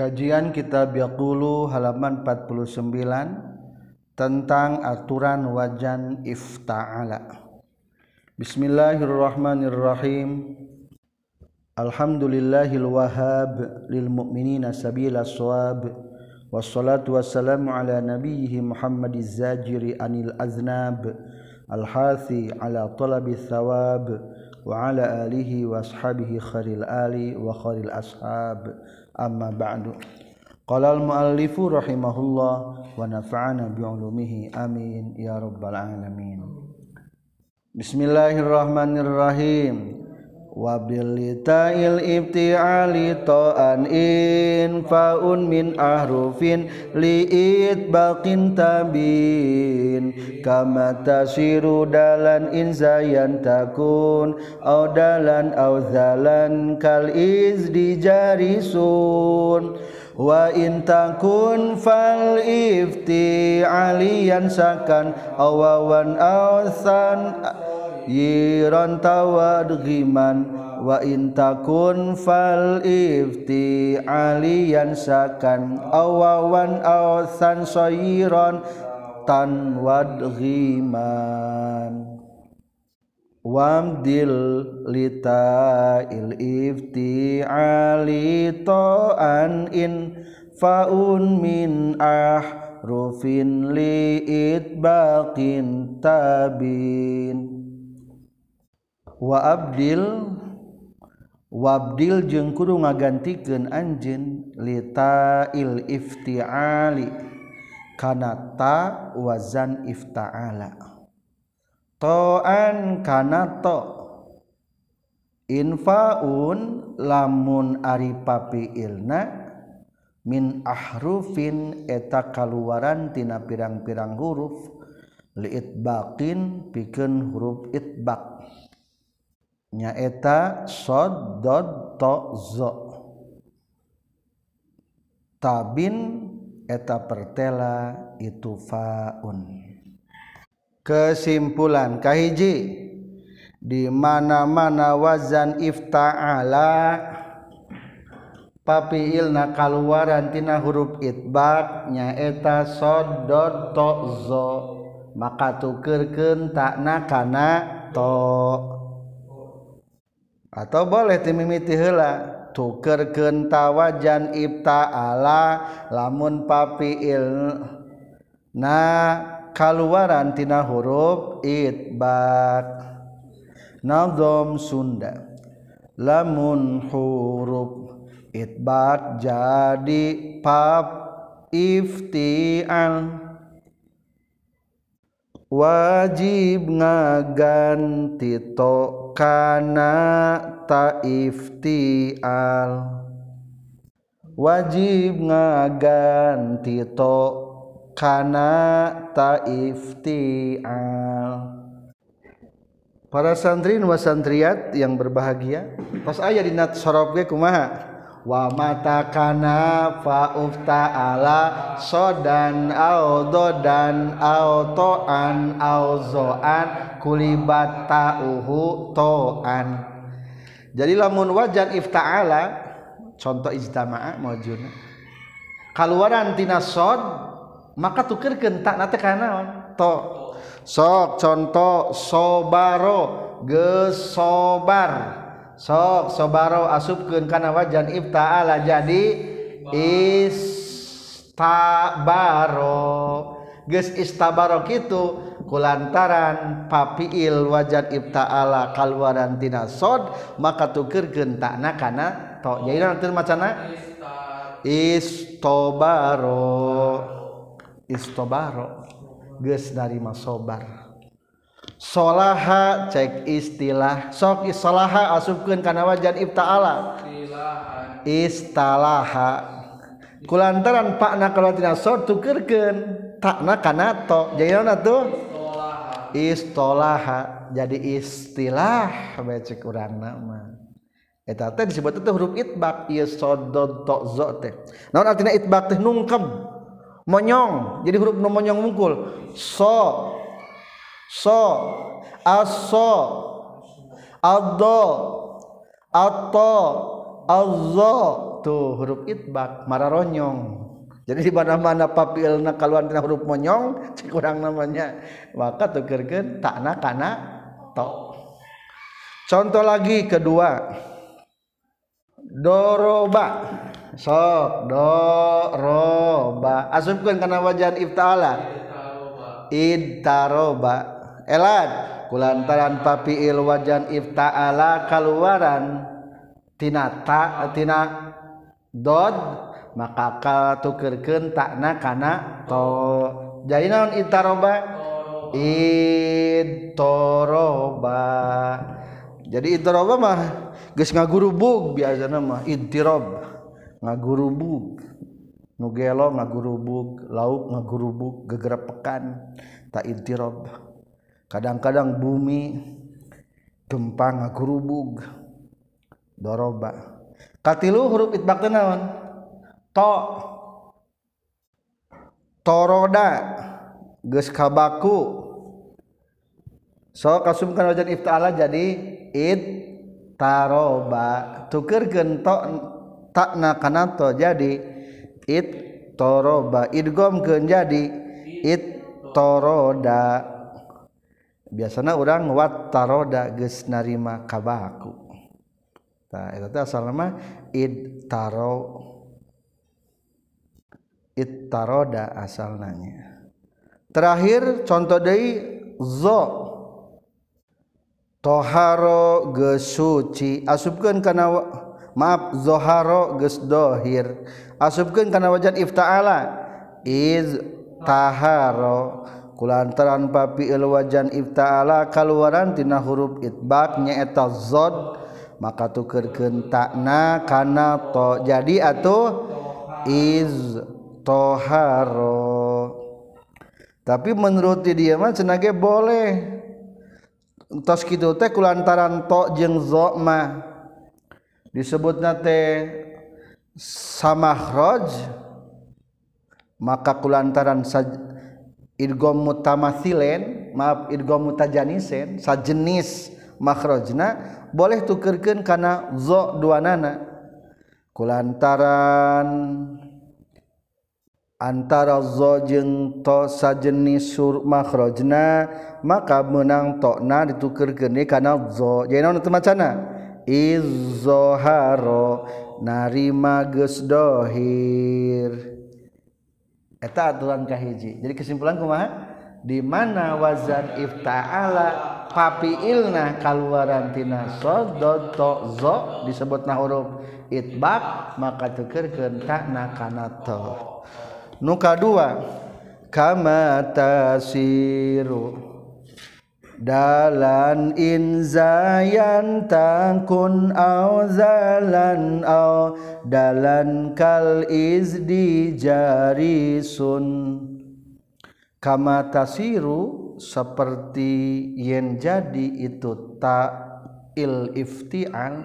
Kajian Kitab Yaqulu halaman 49 tentang aturan wajan ifta'ala. Bismillahirrahmanirrahim. Alhamdulillahil wahhab lil mu'minina sabila shawab. Wassalatu wassalamu ala nabiyhi Muhammadiz zajiri anil aznab. Al-hathi ala talabi thawab. Wa ala alihi wa ashabihi kharil ali wa kharil ashab. amma ba'du. Qala al muallifu rahimahullah wa nafa'ana bi ulumihi amin. Ya rabbal alamin. Bismillahirrahmanirrahim. Wa bil ta'il ibti'ali ta'an in fa'un min ahrufin li'it baqin tabin. Kama tasiru dalan in zayan takun au dalan au zalan kal izdi jarisun. Wa in takun fal ifti aliyan sakan awawan awsan yiran tawadghiman wa in takun fal ifti aliyan sakan awawan awsan sayiran tan wadghiman wamdil lita il ifti ali ta'an in faun min ah rufin li itbaqin tabin wa abdil wabdil jeung kudu ngagantikeun anjin litail iftiali kana ta wazan iftaala. To'an kana to. Infaun lamun ari papiilna min ahrufin eta kaluaran tina pirang-pirang huruf liitbaqin pikeun huruf itbaq. nyaeta sod dod to zo. Tabin eta pertela itu faun. Kesimpulan kahiji di mana-mana wazan ifta'ala papi ilna kaluaran tina huruf itbak nyaeta sod dod to zo. Maka tukerkeun takna kana to. atau boleh timimiti hela tuker kentawa jan ala lamun papi il na kaluaran tina huruf itbak nazom Sunda. Lamun huruf itbak jadi pap iftian wajib ngaganti to kana ta ifti'al wajib ngaganti to kana ta ifti'al Para santrin wa santriat yang berbahagia pas aya dina sorob ge kumaha wa matakana fa ufta ala sodan au dodan au to'an au zo'an kulibat ta'uhu to'an. Jadi lamun wajan ifta'ala contoh ijtama'a maujuna kaluaran tina sod maka tukerkeun tak nate kana to. Sok contoh sobaro gesobar sok sobaro asupkeun kana wajan ibtaala jadi istabaro. Geus istabaro kitu kulantaran papiil wajan ibtaala kaluaran tina sod maka tukeurkeun takna kana to. Jadi nanti macana? Istobaro. Istobaro. Geus dari masobar salaha cek istilah. Sok salaha asupkeun kana wajan ibtaala. Istalaha kulantaran pakna kalau tidak sor tukerkeun takna kana to. Jadi naon tuh? Istolaha jadi istilah baca kurang nama eta teh disebut itu huruf itbak. Ieu sodod to zo teh. Naon artina itbak teh nungkep monyong. Jadi huruf nu monyong mungkul. So. so aso addo atto azza tuh huruf itbak mararonyong jadi di mana-mana papilna kaluan tina huruf monyong cek kurang namanya. Maka tukerkeun takna kana to. Contoh lagi kedua. Doroba. Sok doroba. Asupkeun kana wajan iftala idaroba elad kulantaran papiil wajan ifta'ala kaluaran. Tina ta tina dod maka kal tukerkeun takna kana to. Jadi naon itaroba itoroba jadi itoroba mah geus ngagurubug biasana mah. Intirob ngagurubug. Nugelo ngagurubug lauk ngagurubug gegerepekan. Tak intirob kadang-kadang bumi gempa ngakurubug doroba. Katilu huruf itbak naon? To. Toroda geus kabaku. So kasumkan wajan iftala jadi id taroba. Tukeurkeun to takna kana to jadi id toroba. Idgomkeun jadi id toroda. biasanya orang wat taroda geus narima kabaku tah eta teh asalna id taro id taroda asalnanya terakhir contoh deui zo. Toharo geus suci. Asupkeun kana maaf zoharo geus dohir. Asupkeun kana wajan iftaala. Iz taharo. kulantaran papi ilwajan ibtaala kaluaran tina huruf itbak nyaeta zod maka tukerkeun takna kana to. Jadi atuh iz toharo. Tapi menurut dia mah cenage boleh. Tos kitu teh kulantaran to jeung zo mah. Disebutna teh samahraj maka kulantaran saj idgham mutamathilen maaf idgham mutajanisen sajenis makhrajna boleh tukerkeun kana zo duanana. Kulantaran antara zo jeung to sajenis sur makhrajna maka menang tokna ditukerkeun kana zo. Jadi naon teu macana izzoharo narima geus dohir eta aturan kahiji. Jadi kesimpulan kumaha? Di mana wazan ifta'ala papiilna kaluaran tina sodod to zo disebutna huruf itbak maka tekerkeun ta'na kana to. Nu kadua kama tasiru. Dalan inzayan takun au zalan au dalan kal izdi jarisun kama tasiru seperti yen jadi itu ta il iftial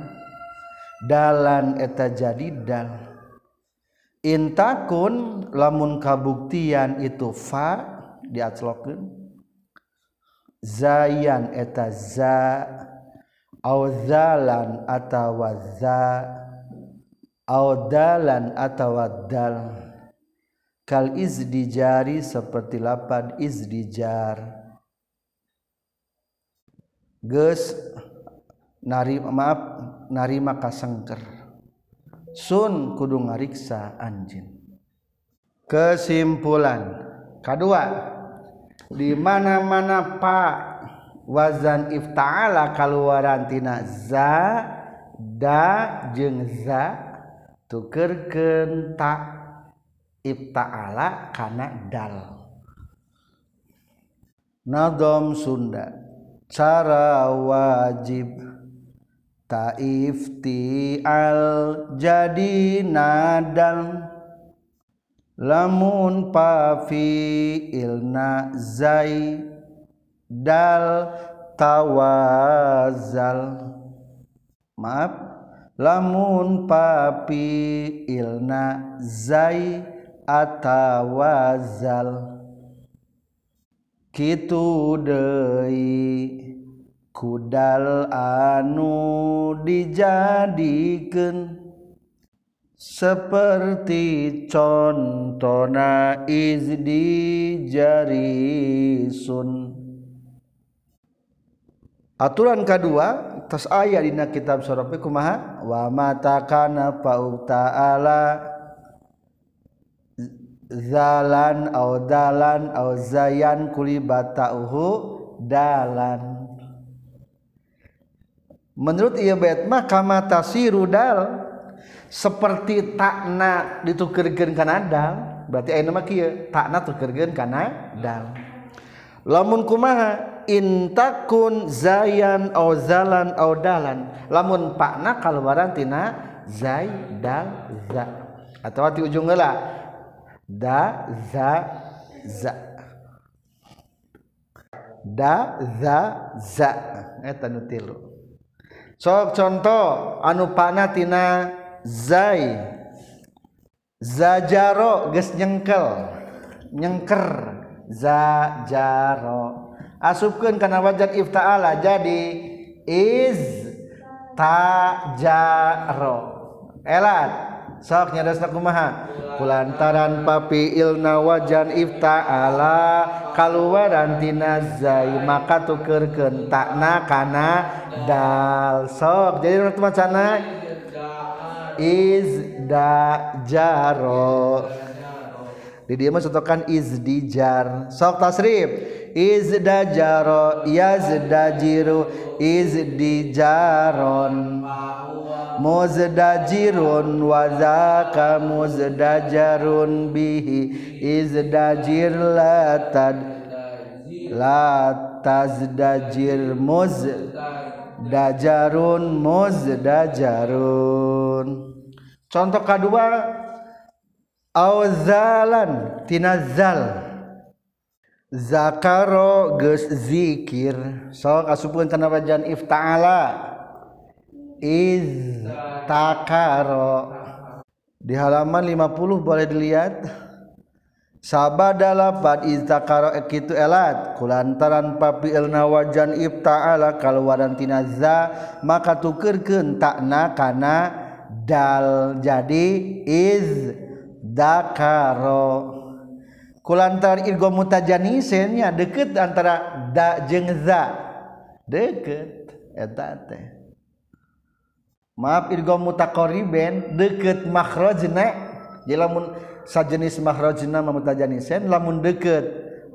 dalan eta jadi dal. Intakun lamun kabuktian itu fa diaclokeun zayan eta za au zalan atawa za au dalan atawa dal. Kal izdijari seperti lapan izdijar geus narima maaf narima kasengker. Sun kudu ngariksa anjin kesimpulan kedua di mana-mana Pak. Wazan ifta'ala kaluarantina za da jeung za tukerkeun ta. Ifta'ala kana dal. Nadom Sunda. Cara wajib. Ta al jadi nadal. lamun pafi ilna zai dal tawazal. Maaf. Lamun papi ilna zai atawazal. Kitu deui kudal anu dijadikeun. Seperti contona izdi jari sun aturan kedua tas ayat dina kitab surah kumaha wa mata kana pau ta'ala zalan au dalan au zayan kulibatauhu dalan. Menurut ia bait mah kama tasiru dal seperti takna ditukirkan kanadal berarti ayeuna mah kieu takna tukerkeun kana dal lamun kumaha? Intakun zayan au zalan au dalan. Lamun pakna kaluaran tina zai dal za. Atawa di ujung heula da za za. Da za za. Eta nu tilu. Sok contoh anu pakna tina zai. Zajaro geus nyengkel. Nyengker. Zajaro. Asupkeun kana wajan iftaala jadi iz tajaro. Elat. Sok nyadasna kumaha? Kulantaran papi ilna wajan iftaala kaluaran tina zai maka tukeurkeun takna kana dal. Sok jadi nu macana? iz jaro di dia mah sotokan iz dijar sok tasrif. Iz da jaro jiru muzdajirun wa muzdajarun bihi. Iz dajir latad la tazdajir dajarun muzdajarun contoh kedua auzalan tinazal zakaro geus zikir. Sok asupkeun kana wajan ifta'ala. Iz takaro di halaman 50 boleh dilihat. sabada lapat iztakaro ekitu elat. Kulantaran papi ilna wajan ibta'ala kaluaran tinazza maka tukerkeun takna kana dal jadi iz dakaro. Kulantaran irgo mutajanisennya deket antara da jeung za. Deket eta teh. Maaf irgo mutaqariben deket makhrajna. Jadi lamun sajenis mahrajna mutajanisen lamun deket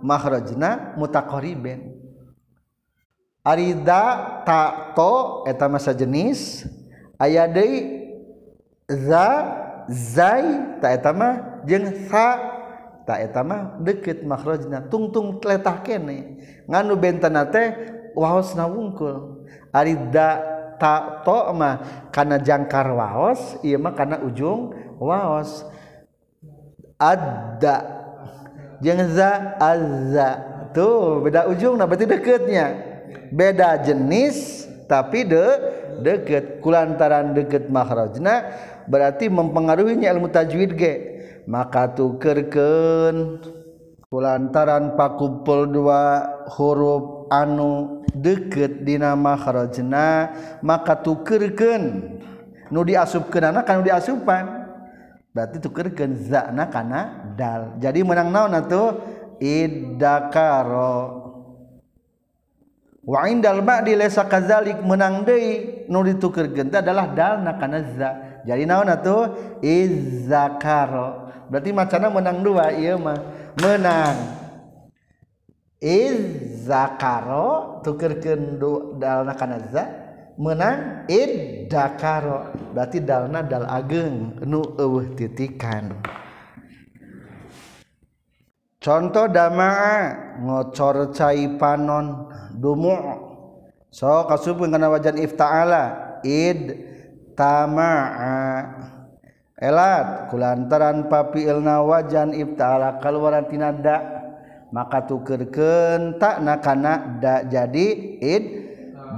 makhrajna mutaqariben Arida takto eta mah sajenis aya deui za zai ta eta mah jeung sa ta eta mah deukeut makhrajna. Tungtung tletah kene. Nganu bentana teh waosna wungkul arida takto mah kana jangkar waos ieu mah kana ujung waos. adda jeung za azza. Tuh beda ujung nah berarti deketnya beda jenis tapi de deket. Kulantaran deket makhrajna berarti mempengaruhinya ilmu tajwid ge. Maka tukerkeun kulantaran pakumpul dua huruf anu deket dina makhrajna maka tukerkeun. Nu diasupkeun anak kan diasupan. berarti tukerkeun za'na kana dal. Jadi menang naon atuh? Idakaro wa indal ba'di laysa kadzalik menang deui nu ditukerkeun adalah dalna kana za. Jadi naon atuh? Izzakaro. Berarti macana menang dua ieu mah. Menang. Izzakaro tukerkeun dalna kana za. menang id dakaro berarti dalna dal ageng nu eueuh titikan. Contoh damaa ngocor cai panon dumu. So kasubun kana wajan iftaala id tamaa. Elat kulantaran papi ilna wajan iftaala kaluaran tina da maka tukerkeun takna kana da jadi id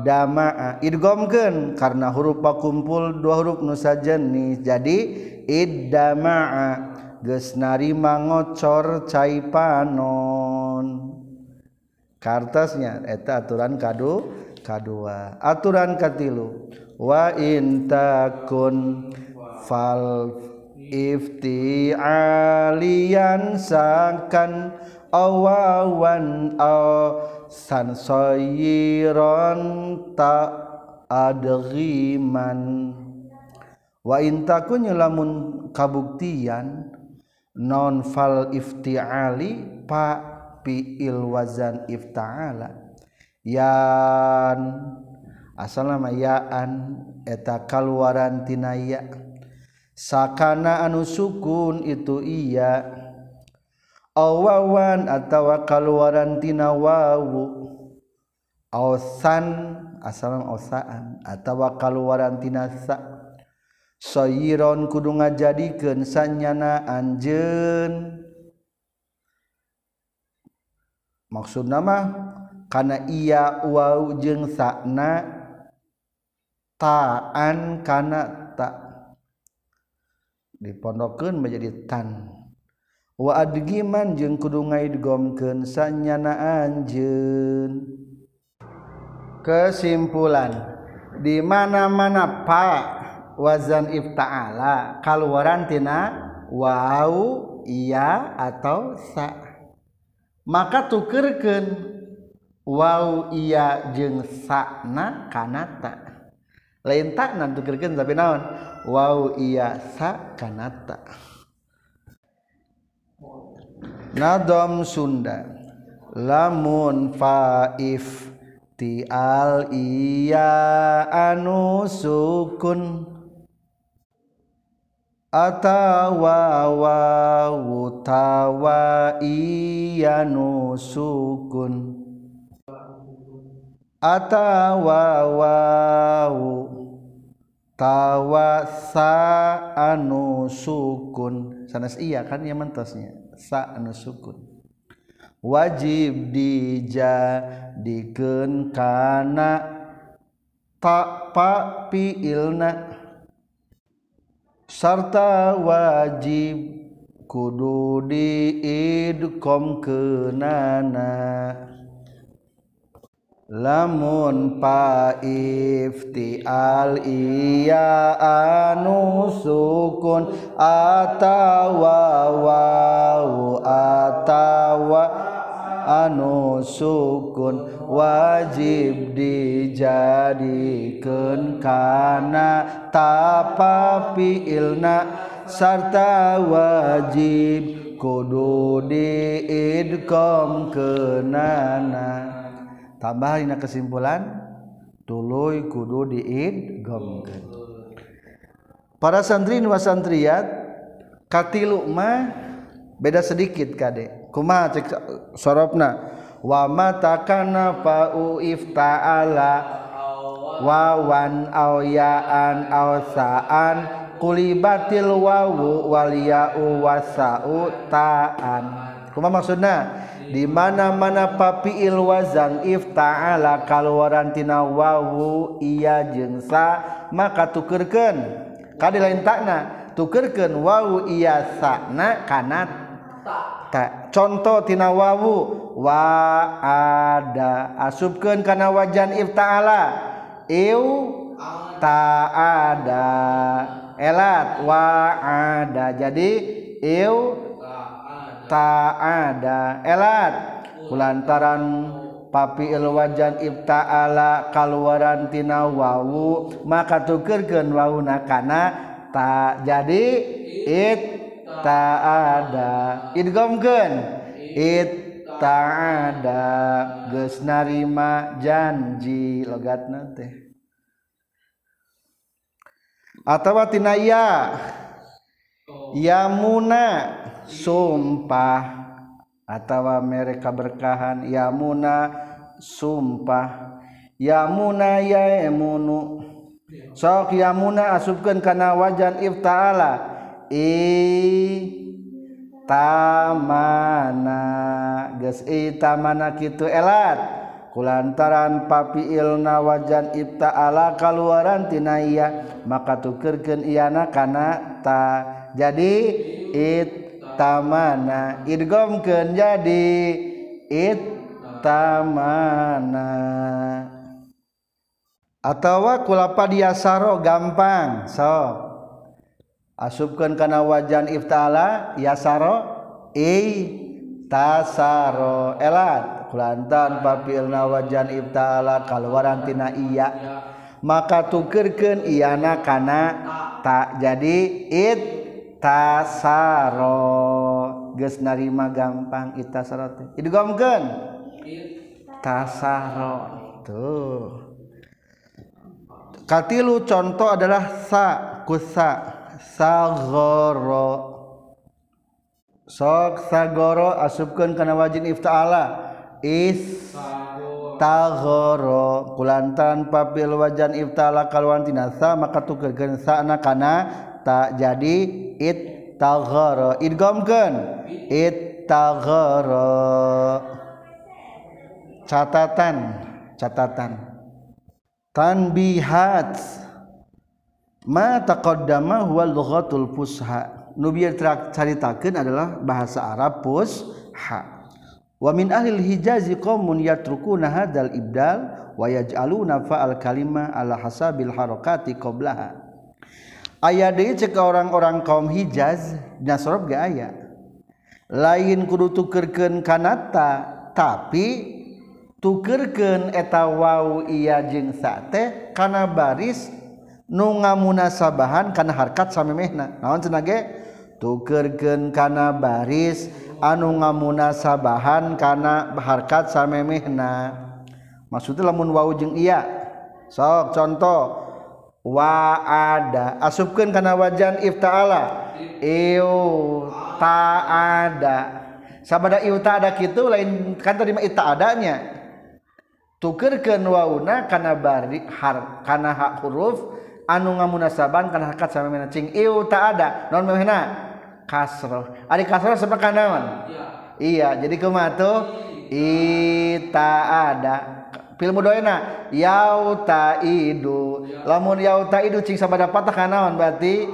damaa idgomkeun karena huruf pakumpul dua huruf nu sajenis jadi id damaa geus narima ngocor cai panon. Kartasnya eta aturan kadu kadua. Aturan katilu. Waintakun fal ifti alian sangkan awawan aw sansoyiron tak adriman intakun lamun kabuktian non fal iftiali pa piil wazan iftaala. Yan asalama yaan eta kaluaran tinaya sakana anu sukun itu iya. awawan atawa kaluaran tina wawu. Ausan asal osaan atawa kaluaran tina sa. Soyiron kudu ngajadikeun sanyana anjeun maksud nama karena iya wau jeng sakna taan karena tak dipondokeun menjadi tan. waadgiman jeung kudu ngaidgomkeun sanyana anjeun kesimpulan di mana-mana pa wazan ifta'ala kaluaran tina waw iya atau sa. Maka tukerkeun wow iya jeung sakna kanata. Lain takna tukerken tapi naon? Wow iya sa kanata. Nadom Sunda. Lamun faif ti al iya anu sukun. Atawa utawa iya nu sukun. Atawa tawa sa anu sukun. Sanes iya kan ya mentasnya sa anu sukun. Wajib dijadikan kana tak pa piilna sarta wajib kudu diidkom kenana lamun paiftial iya anu sukun atawa wawu atawa anu sukun wajib dijadikan kana tapa ilna sarta wajib kudu diidkom kenana. tambah dina kesimpulan tuluy kudu diidgomkeun para santri wa santriat katilu mah beda sedikit kade. Kumaha cek sorobna wa matakana fa'u ifta'ala wawan au ya'an au sa'an kulibatil wawu waliya'u wasa'u ta'an. Kumaha maksudna? di mana-mana papi ilwazan ifta'ala kaluarantina wawu iya jengsa maka tukerken kadi lain takna tukerken wawu iya sakna kana ta. Contoh tina wawu wa ada asupkeun kana wajan ifta'ala. Iu ta'ada elat wa ada. Jadi iu taada elat. Kulantaran papi ilwajan ibtaala kaluaran tina wawu maka tukerkeun wawuna kana ta jadi it taada. Idgomkeun it taada. Geus narima janji logatna teh. Atawa tina ya yamuna sumpah atau mereka berkahan yamuna sumpah. Yamuna yaemunu sok yamuna asupkeun kana wajan iftaala i tamana geus i tamana kitu elat. Kulantaran papi ilna wajan ifta'ala kaluaran tina tinaya maka tukerken iana kana ta. Jadi it tamana idgomkeun jadi it tamana atawa kulapa diasaro gampang so. Asupkan kana wajan iftala yasaro i tasaro elat kulantan papilna wajan iftala kaluaran tina iya. Maka tukerkeun iana kana tak jadi it tasaro geus narima gampang itasaro teh. Idigomkeun tasaro tuh. Katilu contoh adalah sa kusa sagoro. Sok sagoro asupkeun kana wajin iftaala. Is tagoro kulantaran papil wajan ifta'ala kalwan tinasa maka tukerkeun sa'na kana tak jadi it tagoro idgomkeun it tagoro catatan. Catatan. Tanbihat. Ma taqaddama huwa lughatul fusha. Nu bieu caritakeun adalah bahasa Arab fusha. Wa min ahli hijaz qaumun yatrukuna hadzal ibdal wa yaj'aluna fa'al kalima ala hasabil harakati qablaha aya deui cek orang-orang kaum Hijaz dina ge aya. Lain kudu tukerkeun kanata tapi tukerkeun eta wau iya jeung sate karena kana baris nu ngamunasabahan kana harkat samemehna. Naon cenah ge? Tukerkeun kana baris anu ngamunasabahan kana harkat samemehna. Maksudna lamun wau jeung iya. Sok contoh. waada. Asupkan karena wajan iftaala. Iu taada. Sabada iu taada gitu lain kan terima ita adanya tukerkan wauna karena bari har karena hak huruf anu ngamunasaban karena hakat sama mena. Cing iu taada. Non mena kasroh. Ari kasroh seperti kanawan iya. Jadi kumatu ita ada film doena yauta idu. Lamun yauta idu cing sabada patah kanaon berarti?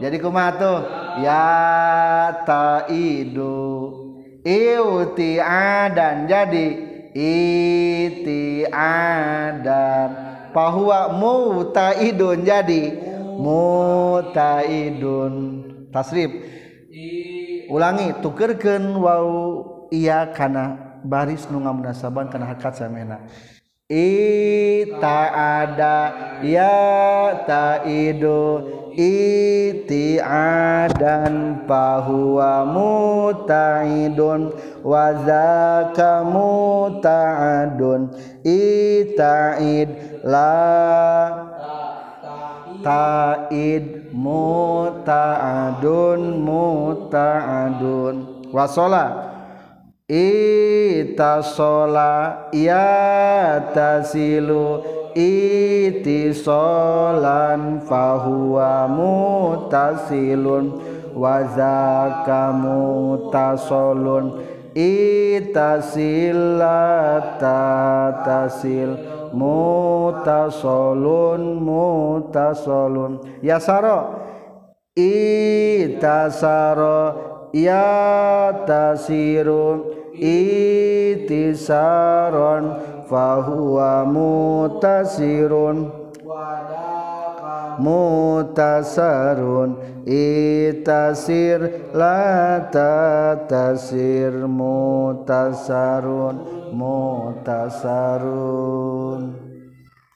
Jadi kumaha tuh? Ya ta idu. Iuti adan jadi iti adam bahwa mutaidun jadi mutaidun tasrif. Ulangi tukerkeun wau iya kana baris nu ngamunasaban kana hakat samena. Ada ya taidu itiadan fahuwa mutaidun wa zaka mutaadun itaid la taid mutaadun mutaadun. Wasola itasola yatasilu itisolan fahuwa mutasilun wazaka mutasolun itasilata tasil mutasolun mutasolun. Yasaro itasaro yatasirun itisaron fahuwa mutasirun. Mutasarun itasir la tatasir mutasarun mutasarun